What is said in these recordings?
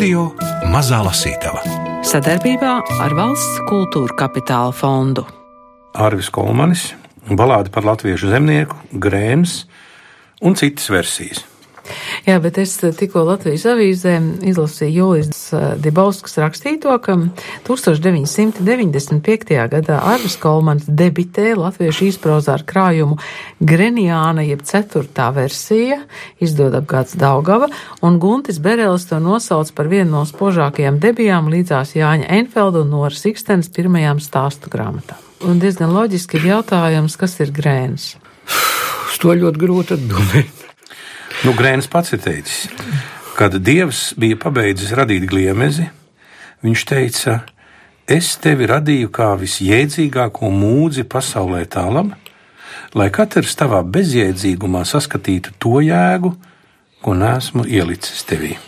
Radio Mazā Lasītava sadarbībā ar Valsts kultūra kapitāla fondu. Arvis Kolmanis, balāde par latviešu zemnieku, grēns un citas versijas. Jā, bet es tikko Latvijas avīzē izlasīju Jūlijas Dibauskas rakstīto, ka 1995. gadā Arvis Kolmans debitē latviešu izprozā ar krājumu Greniāna jeb ceturtā versija, izdod apgāds Daugava, un Guntis Berelis to nosauc par vienu no spožākajām debijām līdzās Jāņa Enfelda un Nora Sikstens pirmajām stāstu grāmatām. Un diezgan loģiski ir jautājums, kas ir grēns. Uz to ļoti grūti atbildēt. Nu, Grēns pats ir teicis, kad Dievs bija pabeidzis radīt gliemezi, viņš teica, es tevi radīju kā visjēdzīgāko mūdzi pasaulē tālam, lai katrs tavā bezjēdzīgumā saskatītu to jēgu, ko nesmu ielicis tevī.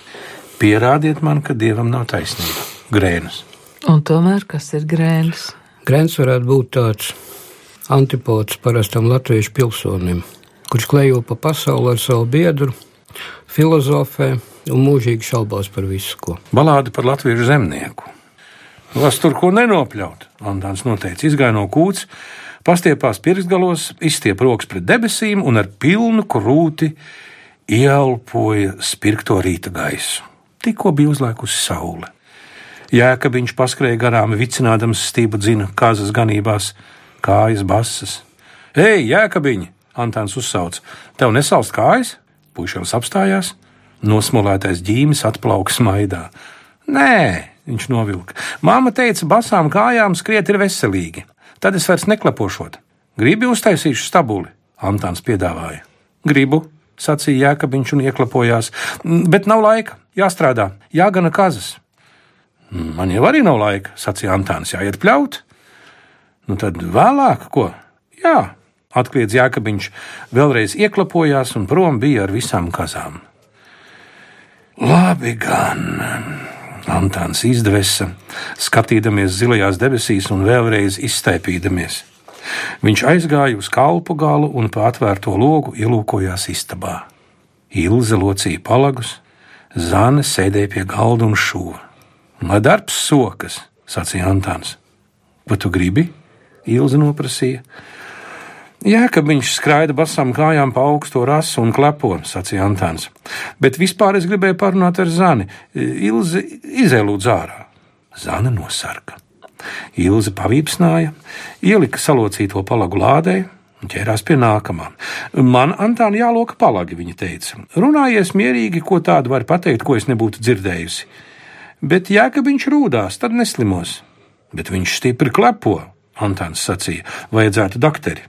Pierādiet man, ka Dievam nav taisnība. Grēnas. Un tomēr kas ir grēns? Grēns varētu būt tāds antipods parastam latviešu pilsonim kurš klejo pa pasauli ar savu biedru, filozofē un mūžīgi šaubās par visu, ko. Balāde par latviešu zemnieku. Las tur ko nenopļaut, Antāns noteica, izgāja no kūts, pastiepās pirkstgalos, izstiep rokas pret debesīm un ar pilnu krūti ieelpoja spirkto rīta gaisu. Tikko bija uzlēkusi saule. Jēkabiņš paskrēja garām, vicinādams stību dzina kāzas ganībās, kājas basas. Ei, jēkabiņi! Antāns uzsauc: Tev nesalst kājas? Puišels apstājās, nosmolētais ģīmis atplauks smaidā. Nē, viņš novilka. Māma teica, basām kājām skriet ir veselīgi. Tad es vairs neklepošot. Gribi uztaisīšu stabuli? Antāns piedāvāja. Gribu, sacīja Jēkabiņš un ieklapojās, bet nav laika, jāstrādā, jāgana kazas. Man jau arī nav laika, sacīja Antāns, jāiet pļaut. Nu tad vēlāk, ko? Jā, Atkliedz Jākabiņš, vēlreiz ieklapojās un prom bija ar visām kazām. Labi gan, Antāns izdevesa, skatīdamies zilajās debesīs un vēlreiz izstaipīdamies. Viņš aizgāja uz kalpu galu un pa atvērto logu ielūkojās istabā. Ilze locīja palagus, Zāne sēdēja pie galda un šuva. Lai darbs sokas, sacīja Antāns. Ko tu gribi? Ilze noprasīja. Jēkabviņš skraida basām kājām pa augsto rasu un klepo, sacīja Antāns. Bet vispār es gribēju parunāt ar Zani. Ilzi izēlūdz ārā. Zana nosarka. Ilze pavīpsnāja, ielika salocīto palagu lādē un ķērās pie nākamā. Man, Antāna, jāloka palagi, viņa teica. Runājies mierīgi, ko tādu var pateikt, ko es nebūtu dzirdējusi. Bet Jēkabviņš rūdās, tad neslimos. Bet viņš stipri klepo, Antāns sacīja, vajadzētu dakteri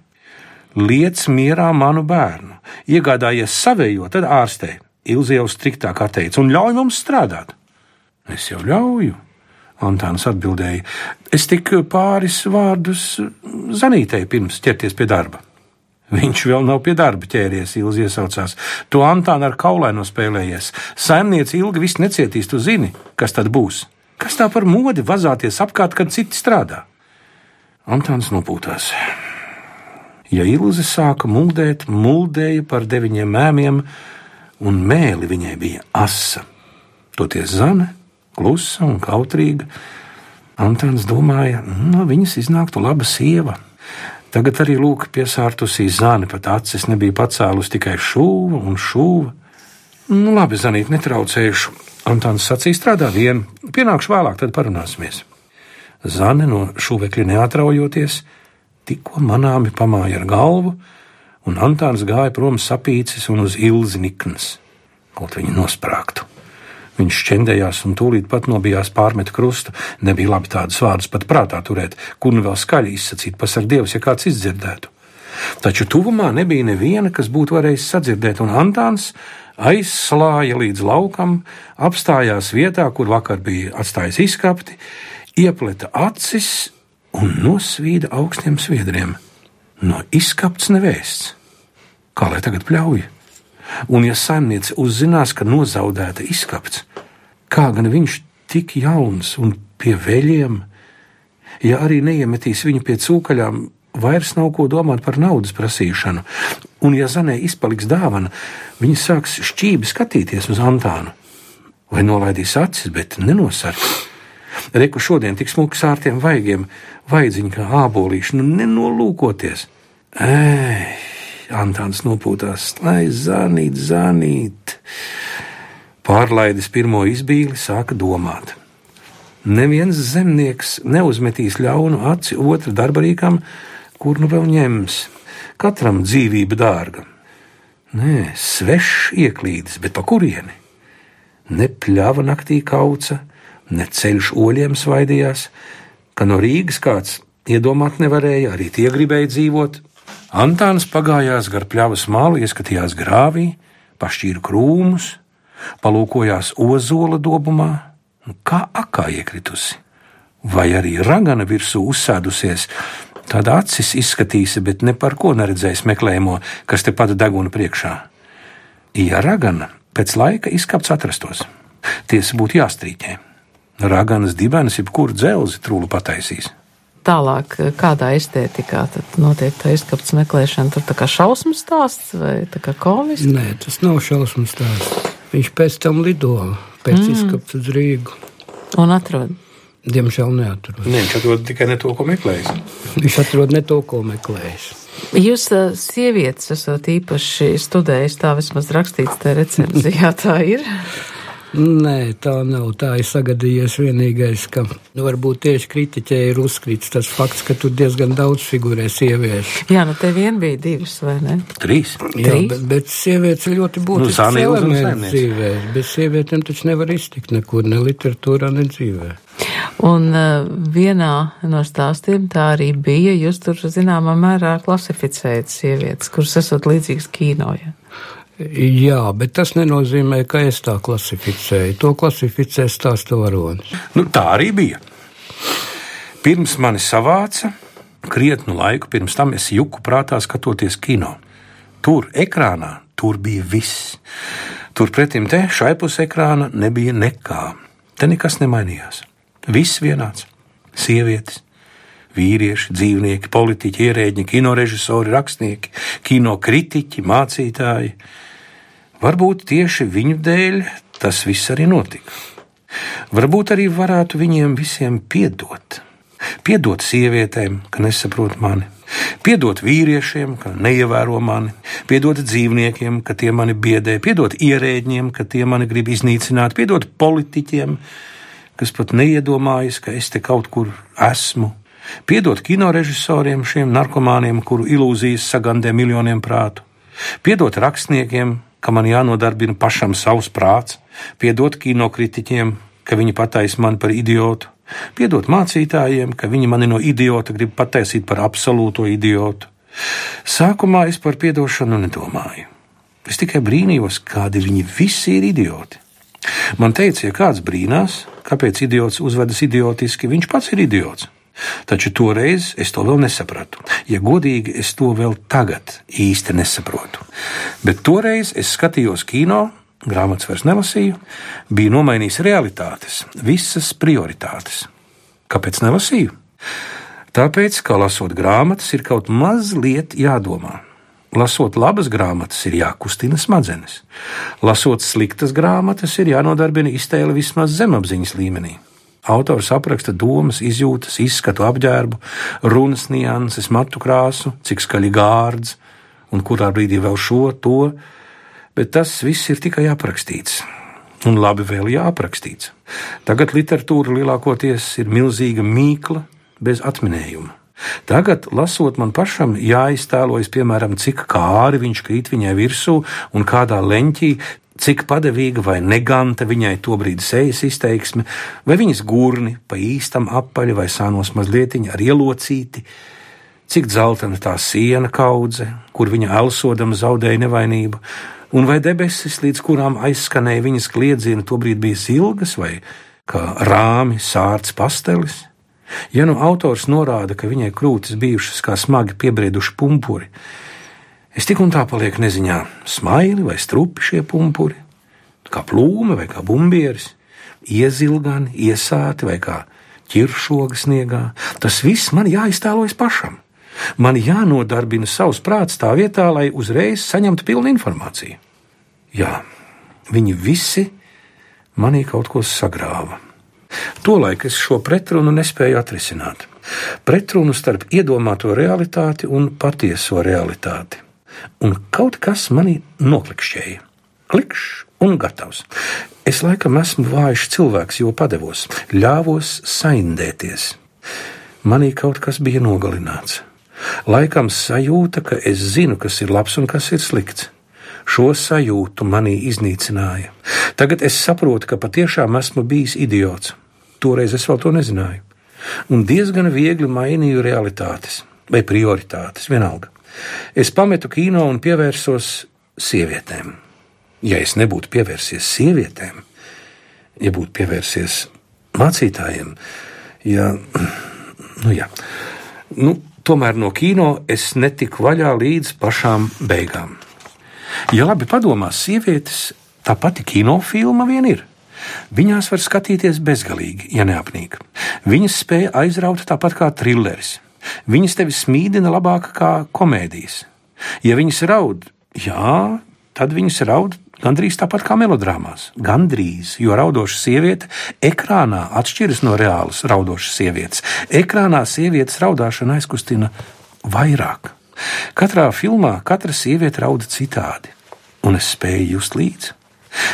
liec mierā manu bērnu, iegādājies savējo, tad ārstē. Ilzi jau striktāk atteica un ļauj mums strādāt. Es jau ļauju, Antāns atbildēja. Es tik pāris vārdus zanītēju pirms ķerties pie darba. Viņš vēl nav pie darba ķēries, Ilzi iesaucās. To Antāna ar kaulaino spēlējies. Saimniece ilgi viss necietīs, tu zini, kas tad būs. Kas tā par modi vazāties apkārt, kad citi strādā? Antāns nopūtās. Ja ilze sāka muldēt, muldēja par deviņiem mēmiem, un mēli viņai bija asa. Toties zane, klusa un kautrīga, Antāns domāja, no viņas iznāktu laba sieva. Tagad arī lūk, piesārtusī zāne pat acis nebija pacēlus tikai šūva un šūva. Nu, labi, zanīt, netraucējuši. Antāns sacīja, strādā vien, pienākšu vēlāk, tad parunāsimies. Zane no šūvekļa neatraujoties, tikko manāmi pamāja ar galvu, un Antāns gāja prom sapīcis un uz ilzi niknas, kaut viņa nosprāgtu. Viņš šķendējās un tūlīt pat nobijās pārmetu krustu. Nebija labi tādus vārdus pat prātā turēt, kur nu vēl skaļi izsacīt, pasak Dievs, ja kāds izdzirdētu. Taču tuvumā nebija neviena, kas būtu varējis sadzirdēt, un Antāns aizslāja līdz laukam, apstājās vietā, kur vakar bija atstājis izkapti, iepleta acis un nosvīda augstiem sviedriem. No izskapts nevēsts. Kā lai tagad pļauj? Un, ja saimniece uzzinās, ka nozaudēta izskapts, kā gan viņš tik jauns un pie veļiem, ja arī neiemetīs viņu pie cūkaļām, vairs nav ko domāt par naudas prasīšanu, un, ja zanē izpaliks dāvana, viņa sāks šķīvi skatīties uz Antānu. vai nolaidīs acis, bet nenosargs. Reku šodien tik smuki sārtiem vaigiem, vaidziņi kā ābolīši, nu nenolūkoties. Ej, Antāns nopūtās, lai zanīt, zanīt. Pārlaidis pirmo izbīli, sāka domāt. Neviens zemnieks neuzmetīs ļaunu aci otra darbarīkam, kur nu vēl ņems. Katram dzīvība dārga. Nē, svešs ieklīdis, bet pa kurieni? Ne pļāva naktī kauca, ne ceļš oļiem svaidījās, ka no Rīgas kāds iedomāt nevarēja, arī tie gribēja dzīvot. Antāns pagājās gar pļavas malu, ieskatījās grāvī, pašķīra krūmus, palūkojās ozola dobumā, nu, kā akā iekritusi. Vai arī ragana virsū uzsēdusies, tāda acis izskatīsi, bet ne par ko neredzējis meklējumu, kas te pat deguna priekšā. Ja ragana pēc laika izkapts atrastos, tiesa būtu jāstrīķē. Raganas dibens, jebkuru dzelzi trūlu pataisīs. Tālāk, kādā estētikā tad notiek tā izkapts meklēšana? Tur tā kā šausmu stāsts vai tā kā komisks? Nē, tas nav šausmu stāsts. Viņš pēc tam lido, pēc mm. izkapts uz Rīgu. Un atrod. Diemžēl neatrod. Ne, viņš atrod tikai ne to, ko meklējis. Viņš atrod ne to, ko meklējis. Jūs, sievietes, esat īpaši studējis, tā vismaz rakstīts te recenzijā, tā ir. Nē, tā nav. Tā ir sagadījies vienīgais, ka nu, varbūt tieši kritiķē ir uzkrīts tas fakts, ka tur diezgan daudz figurē sieviešu. Jā, nu te vien bija divas, vai ne? Trīs. Jā, Trīs? bet, bet sievietes ir ļoti būtisks nu, elements dzīvē. Bez sievietēm taču nevar iztikt nekur, ne literatūrā, ne dzīvē. Un uh, vienā no stāstiem tā arī bija, jūs tur zināmā mērā klasificējat sievietes, kuras esat līdzīgas kīnoja. Jā, bet tas nenozīmē, ka es tā klasificēju. To klasificē stāsta varonis. Nu, tā arī bija. Pirms mani savāca, krietnu laiku pirms tam es juku prātā skatoties kino. Tur, ekrānā, tur bija viss. Turpretim te, šai pusē ekrāna, nebija nekā. Te nekas nemainījās. Viss vienāds. Sievietes, vīrieši, dzīvnieki, politiķi, ierēģi, kinorežisori, rakstnieki, kino kritiķi, mācītāji. Varbūt tieši viņu dēļ tas viss arī notika. Varbūt arī varētu viņiem visiem piedot. Piedot sievietēm, ka nesaprot mani, piedot vīriešiem, ka neievēro mani, piedot dzīvniekiem, ka tie mani biedē, piedot ierēģiem, ka tie mani grib iznīcināt, piedot politiķiem, kas pat neiedomājas, ka es te kaut kur esmu, piedot kinorežisoriem, šiem narkomāniem, kuru ilūzijas sagandē miljoniem prātu, piedot rakstniekiem, ka man jānodarbina pašam savs prāts, piedot kinokritiķiem, ka viņi pataisa mani par idiotu, piedot mācītājiem, ka viņi mani no idiota grib pataisīt par absolūto idiotu. Sākumā es par piedošanu nedomāju. Es tikai brīnījos, kādi viņi visi ir idioti. Man teica, ja kāds brīnās, kāpēc idiots uzvedas idiotiski, viņš pats ir idiots. Taču toreiz es to vēl nesapratu. Ja godīgi, es to vēl tagad īsti nesaprotu. Bet toreiz es skatījos kino, grāmatas vairs nelasīju, bija nomainījis realitātes, visas prioritātes. Kāpēc nelasīju? Tāpēc, ka lasot grāmatas, ir kaut mazliet jādomā. Lasot labas grāmatas, ir jākustina smadzenes. Lasot sliktas grāmatas, ir jānodarbina iztēle vismaz zemapziņas līmenī. Autors apraksta domas, izjūtas, izskatu apģērbu, runas nianses, matu krāsu, cik skaļi gārds un kurā brīdī vēl šo, to, bet tas viss ir tikai aprakstīts. Un labi vēl jāaprakstīts. Tagad literatūra lielākoties ir milzīga mīkla bez atminējuma. Tagad, lasot man pašam, jāiztēlojas, piemēram, cik kāri viņš krīt viņai virsū un kādā leņķī cik padevīga vai neganta viņai tobrīd sejas izteiksme, vai viņas gurni pa īstam apaļi vai sānos mazliet ar ielocīti, cik dzeltena tā siena kaudze, kur viņa elsodama zaudēja nevainību, un vai debesis, līdz kurām aizskanēja viņas kliedziena, tobrīd bija zilgas vai kā rāmi sārts pastelis. Ja nu autors norāda, ka viņai krūtis bijušas kā smagi piebrieduši pumpuri, Es tik un tā palieku neziņā, smaili vai strupi šie pumpuri, kā plūme vai kā bumbieris, iezilgani, iesāti vai kā ķiršoga sniegā. Tas viss man jāiztēlojas pašam. Man jānodarbina savs prāts tā vietā, lai uzreiz saņemtu pilnu informāciju. Jā, viņi visi manī kaut ko sagrāva. Tolaik es šo pretrunu nespēju atrisināt. Pretrunu starp iedomāto realitāti un patieso realitāti. Un kaut kas manī noklikšķēja. Klikšķis un gatavs. Es laikam esmu vājš cilvēks, jo padevos, ļāvos saindēties. Manī kaut kas bija nogalināts. Laikam sajūta, ka es zinu, kas ir labs un kas ir slikts. Šo sajūtu manī iznīcināja. Tagad es saprotu, ka patiešām esmu bijis idiots. Toreiz es vēl to nezināju. Un diezgan viegli mainīju realitātes vai prioritātes, vienalga. Es pametu kino un pievērsos sievietēm. Ja es nebūtu pievērsies sievietēm, ja būtu pievērsies mācītājiem, ja, nu jā, nu, tomēr no kino es netiku vaļā līdz pašām beigām. Ja labi padomās, sievietes tā pati kinofilma vien ir. Viņās var skatīties bezgalīgi, ja neapnīk. Viņas spēja aizraut tāpat kā trilleris. Viņas tevi smīdina labāk kā komēdijas. Ja viņas raud, jā, tad viņas raud gandrīz tāpat kā melodrāmās. Gandrīz, jo raudoša sieviete ekrānā atšķiras no reālas raudošas sievietes. Ekrānā sievietes raudāšana aizkustina vairāk. Katrā filmā katra sieviete rauda citādi, un es spēju just līdzi.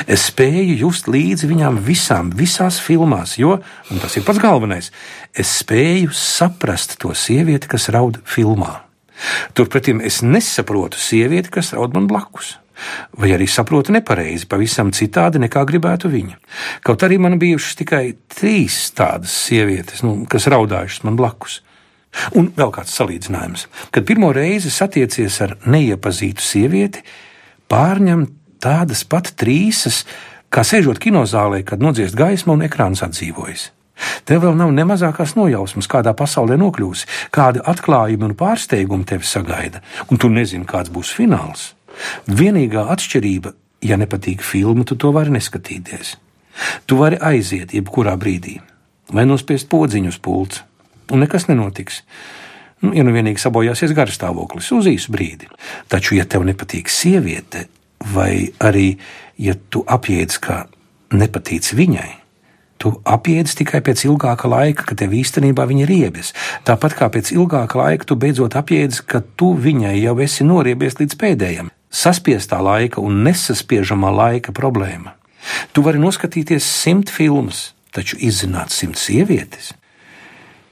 Es spēju just līdzi viņām visām, visās filmās, jo, un tas ir pats galvenais, es spēju saprast to sievieti, kas raud filmā. Turpretī es nesaprotu sievieti, kas raud man blakus. Vai arī saprotu nepareizi, pavisam citādi nekā gribētu viņa. Kaut arī man bijušas tikai trīs tādas sievietes, nu, kas raudājušas man blakus. Un vēl kāds salīdzinājums. Kad pirmo reizi satiecies ar neiepazītu sievieti, pārņem tādas pat trīsas, kā sēžot kinozālē, kad nodziest gaismu un ekrāns atdzīvojas. Tev vēl nav ne mazākās nojausmas, kādā pasaulē nokļūsi, kādi atklājumi un pārsteigumi tevi sagaida, un tu nezini, kāds būs fināls. Vienīgā atšķirība, ja nepatīk filma, tu to vari neskatīties. Tu vari aiziet jebkurā brīdī, vai nospiest podziņu uz pults, un nekas nenotiks. Nu, ja nu vienīgi sabojāsies garstāvoklis uz īsu brīdi. Taču, ja tev nepatīk sieviete, vai arī, ja tu apjēdz, ka nepatīc viņai, tu apjēdz tikai pēc ilgāka laika, ka tev īstenībā viņa ir riebies. Tāpat kā pēc ilgāka laika tu beidzot apjēdz, ka tu viņai jau esi noriebies līdz pēdējiem. Saspiestā laika un nesaspiežamā laika problēma. Tu vari noskatīties simt filmas, taču izzināt simt sievietes.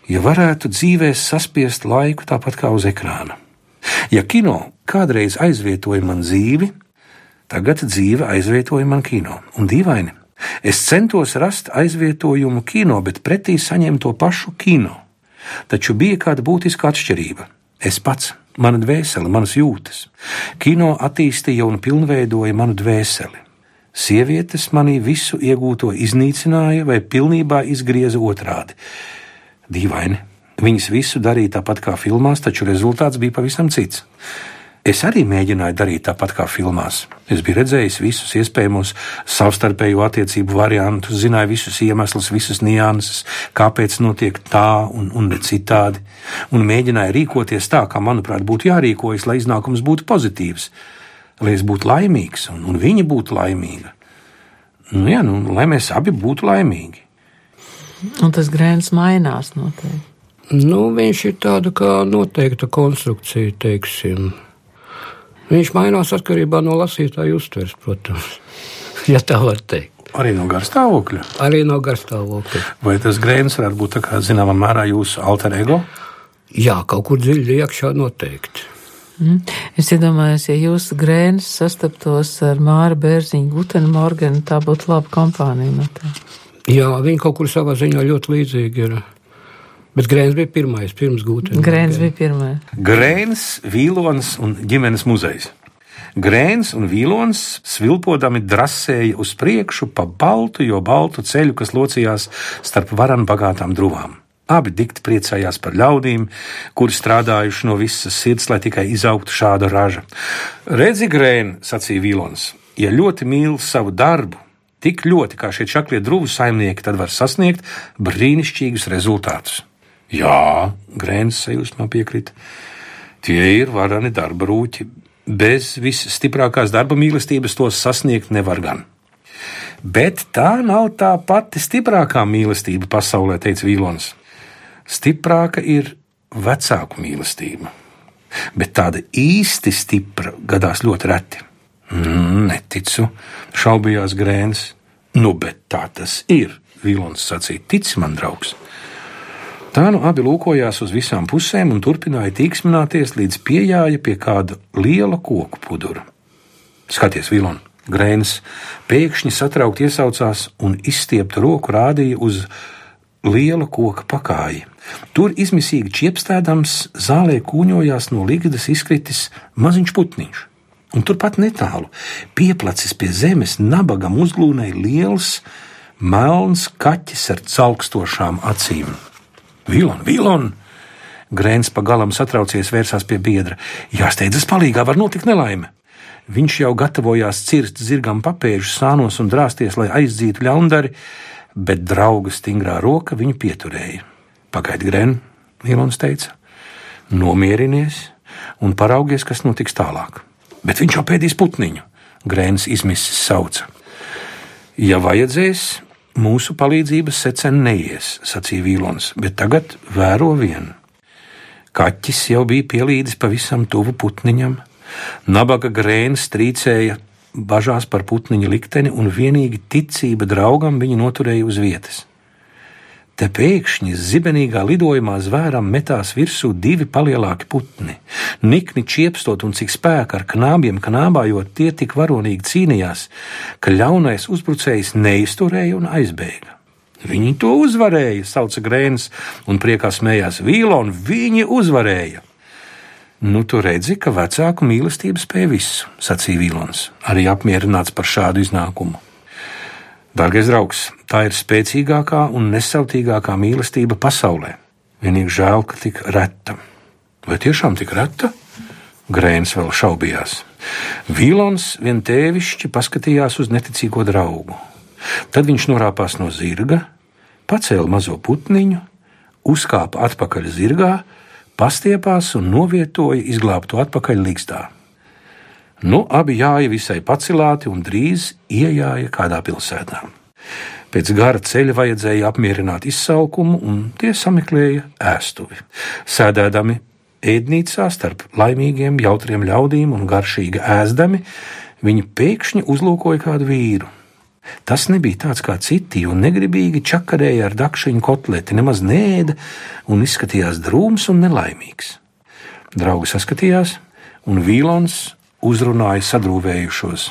Ja varētu dzīvē saspiest laiku tāpat kā uz ekrāna. Ja kino kādreiz aizvietoja man dzīvi, Tagad dzīve aizvietoja man kino, un dīvaini. Es centos rast aizvietojumu kino, bet pretī saņēmu to pašu kino. Taču bija kāda būtiska atšķirība. Es pats, mana dvēsele, manas jūtas. Kino attīstīja un pilnveidoja manu dvēseli. Sievietes manī visu iegūto iznīcināja vai pilnībā izgrieza otrādi. Dīvaini. Viņas visu darīja tāpat kā filmās, taču rezultāts bija pavisam cits. Es arī mēģināju darīt tāpat kā filmās. Es biju redzējis visus iespējamos savstarpēju attiecību variantus, zināju visus iemeslus, visas nianses, kāpēc notiek tā un, un ne citādi, un mēģināju rīkoties tā, kā manuprāt būtu jārīkojas, lai iznākums būtu pozitīvs, lai es būtu laimīgs un, un viņa būtu laimīga. Nu, jā, nu, lai mēs abi būtu laimīgi. Un tas grēns mainās noteikti. Nu, viņš ir tāda kā noteikta konstrukcija, teiksim. Viņš mainās atkarībā no lasītāja uztveres, protams, ja tā var teikt. Arī no garstāvokļa. Arī no garstāvokļa. Vai tas grēns varētu būt zināmā mērā jūsu alter ego? Jā, kaut kur dziļi iekšā noteikti. Mm. Es iedomājos, ja jūsu grēns sastaptos ar Māra Bērziņu, Gutenu Morganu, tā būtu laba kompānija. No tā. Jā, viņi kaut kur savā ziņā ļoti līdzīgi ir. Bet Grēns bija pirmais, pirms gūta. Grēns bija pirmais. Grēns, Vīlons un ģimenes muzejs. Grēns un Vīlons svilpodami drasēja uz priekšu pa baltu, jo baltu ceļu, kas locījās starp varan bagātām druvām. Abi dikti priecājās par ļaudīm, kuri strādājuši no visas sirds, lai tikai izaugtu šāda raža. Redzi, Grēn, sacīja Vīlons, ja ļoti mīl savu darbu, tik ļoti kā šie čaklie druvu saimnieki, tad var sasniegt brīnišķīgus rezultātus. Jā, Grēns sajūsmā piekrita. Tie ir varani darba rūķi. Bez visstiprākās darba mīlestības tos sasniegt nevar gan. Bet tā nav tā pati stiprākā mīlestība pasaulē, teica Vīlons. Stiprāka ir vecāku mīlestība, bet tāda īsti stipra gadās ļoti reti. Mm, neticu, šaubījās Grēns. Nu, bet tā tas ir, Vīlons sacīja, tic man, draugs. Tā nu abi lūkojās uz visām pusēm un turpināja tīksmināties, līdz pieejāja pie kāda liela koku pudura. Skaties, Vilon, Grēns pēkšņi satraukti iesaucās un izstiepta roku rādīja uz liela koka pakāji. Tur izmisīgi čiepstēdams zālē kūņojās no ligzdas izkritis maziņš putniņš. Un turpat netālu, pieplacis pie zemes, nabagam uzglūnēja liels, melns kaķis ar caukstošām acīm. Vilon, vilon! Grēns pa galam satraucies vērsās pie biedra. Jāsteidzas palīgā, var notikt nelaime! Viņš jau gatavojās cirst zirgam papēžu sānos un drāsties, lai aizdzītu ļaundari, bet drauga stingrā roka viņu pieturēja. Pagaidi, Gren, Vilons teica, nomierinies un paraugies, kas notiks tālāk. Bet viņš jau pēdīs putniņu, Grēns izmisis sauca. Ja vajadzēs, mūsu palīdzības secen neies, sacīja Vīlons, bet tagad vēro vienu. Kaķis jau bija pielīdis pavisam tuvu putniņam, Nabaga grēns trīcēja bažās par putniņa likteni, un vienīgi ticība draugam viņu noturēja uz vietas. Te pēkšņi zibenīgā lidojumā zvēram metās virsū divi palielāki putni. Nikni čiepstot un cik spēka ar knābiem knābājot, tie tik varonīgi cīnījās, ka ļaunais uzbrucējs neizturēja un aizbēga. Viņi to uzvarēja, sauca Grēns, un priekā smējās Vīla, un viņi uzvarēja. Nu, tu redzi, ka vecāku mīlestība spēj visu, sacīja Vīlons, arī apmierināts par šādu iznākumu. Dārgais draugs, tā ir spēcīgākā un nesautīgākā mīlestība pasaulē. Vienīgi žēl, ka tik reta. Vai tiešām tik reta? Grēns vēl šaubījās. Vīlons vien tēvišķi paskatījās uz neticīgo draugu. Tad viņš norāpās no zirga, pacēla mazo putniņu, uzkāpa atpakaļ zirgā pastiepās un novietoja izglābtu atpakaļ līgstā. Nu, abi jāja visai pacilāti un drīz iejāja kādā pilsētā. Pēc gara ceļa vajadzēja apmierināt izsalkumu, un tie sameklēja ēstuvi. Sēdēdami ēdnīcā starp laimīgiem, jautriem ļaudīm un garšīgi ēzdami, viņi pēkšņi uzlūkoja kādu vīru. Tas nebija tāds kā citi, un negribīgi čakarēja ar dakšiņu kotleti, nemaz nēda un izskatījās drūms un nelaimīgs. Draugi saskatījās, un Vīlons uzrunāja sadrūvējušos.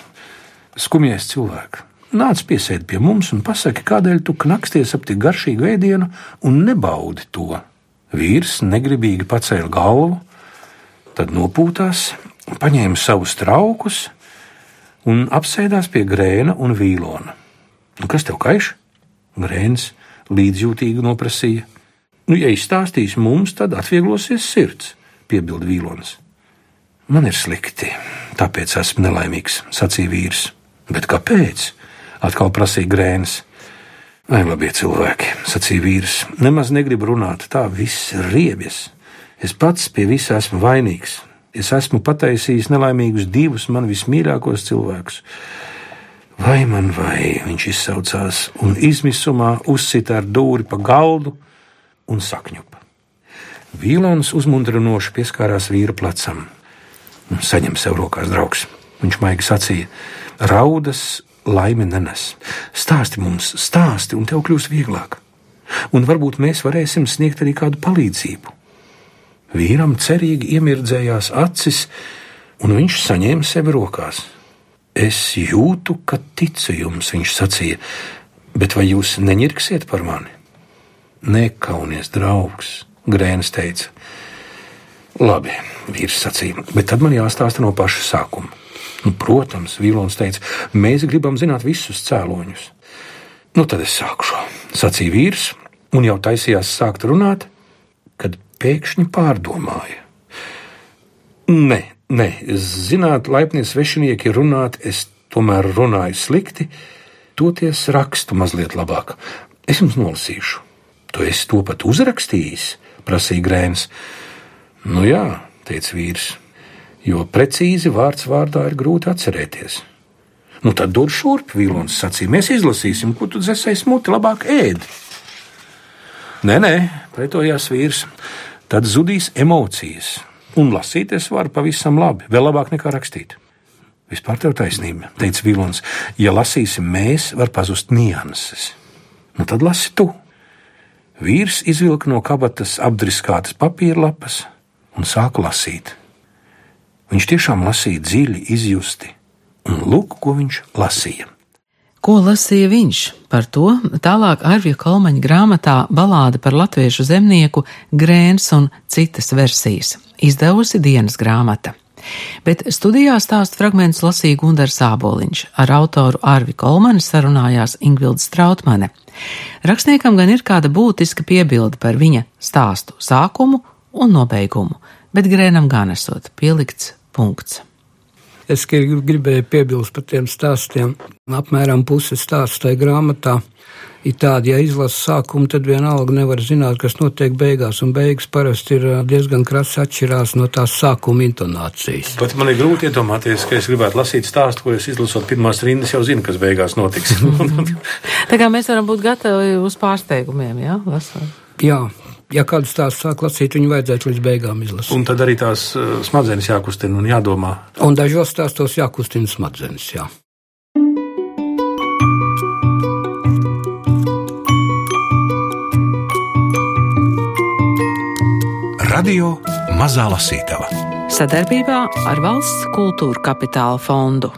Skumjies cilvēks! Nāc piesēdi pie mums un pasaki, kādēļ tu knaksties ap tik garšīgu ēdienu un nebaudi to. Vīrs negribīgi pacēla galvu, tad nopūtās, paņēma savus traukus un apsēdās pie grēna un vīlona. Nu, kas tev kaiš? Grēns līdzjūtīgi noprasīja. Nu, ja izstāstīs mums, tad atvieglosies sirds, piebilda vīlons. Man ir slikti, tāpēc esmu nelaimīgs, sacīja vīrs. Bet kāpēc? atkal prasīja grēns. Ai, labi cilvēki, sacīja vīrs. Nemaz negribu runāt, tā viss ir riebjas. Es pats pie visa esmu vainīgs es esmu pataisījis nelaimīgus divus man vismīļākos cilvēkus. Vai man vai, viņš izsaucās, un izmisumā uzsita ar dūri pa galdu un sakņupa. Vīlons uzmundrinoši pieskārās vīra plecam. Saņem sev rokās draugs. Viņš maigi sacīja: Raudas laime nenes. Stāsti mums, stāsti, un tev kļūs vieglāk. Un varbūt mēs varēsim sniegt arī kādu palīdzību. Vīram cerīgi iemirdzējās acis, un viņš saņēma sevi rokās. Es jūtu, ka ticu jums, viņš sacīja, bet vai jūs neņirksiet par mani? Nekaunies, draugs, Grēns teica. Labi, vīrs sacīja, bet tad man jāstāsta no paša sākuma. Nu, protams, Vīlons teica, mēs gribam zināt visus cēloņus. Nu, tad es sākšu, sacīja vīrs, un jau taisījās sākt runāt, kad pēkšņi pārdomāja. Nē, nē, zināt, laipnie svešinieki runāt, es tomēr runāju slikti, toties rakstu mazliet labāk. Es jums nolasīšu. Tu esi to pat uzrakstījis, prasīja Grēns. Nu jā, teica vīrs, jo precīzi vārds vārdā ir grūti atcerēties. Nu, tad dod šurp, Vilons sacīja. Mēs izlasīsim, ko tu dzēsēji smuti, labāk ēd. Nē, nē, pretojās vīrs. Tad zudīs emocijas. Un lasīt es varu pavisam labi, vēl labāk nekā rakstīt. Vispār tev taisnība, teica Vilons. Ja lasīsim mēs, var pazust nianses. Nu tad lasi tu. Vīrs izvilka no kabatas apdriskātas papīra lapas un sāka lasīt. Viņš tiešām lasīja dziļi, izjusti, un lūk, ko viņš lasīja. Ko lasīja viņš? Par to tālāk Arvija Kalmaņa grāmatā Balāde par latviešu zemnieku Grēns un citas versijas, izdevusi dienas grāmata. Bet studijā stāstu fragmentus lasīja Gundars Āboliņš, ar autoru Arvi Kolmani sarunājās Ingvilda Strautmane. Rakstniekam gan ir kāda būtiska piebilde par viņa stāstu sākumu un nobeigumu, bet Grēnam gan esot pielikts punkts. Es gribēju piebilst par tiem stāstiem. Apmēram puse stāstu tajā grāmatā ir tādi, ja izlasa sākumu, tad vienalga nevar zināt, kas notiek beigās, un beigas parasti ir diezgan krasi atšķirās no tās sākuma intonācijas. Pat man ir grūti iedomāties, ka es gribētu lasīt stāstu, ko es izlasot pirmās rindas, jau zinu, kas beigās notiks. Tā kā mēs varam būt gatavi uz pārsteigumiem, jā, lasot. Jā, ja kādu stāstu sāk lasīt, viņu vajadzētu līdz beigām izlasīt. Un tad arī tās smadzenes jākustina un jādomā. Un dažos stāstos jākustina smadzenes, jā. Radio Mazā Lasītava Sadarbībā ar Valsts kultūra kapitāla fondu.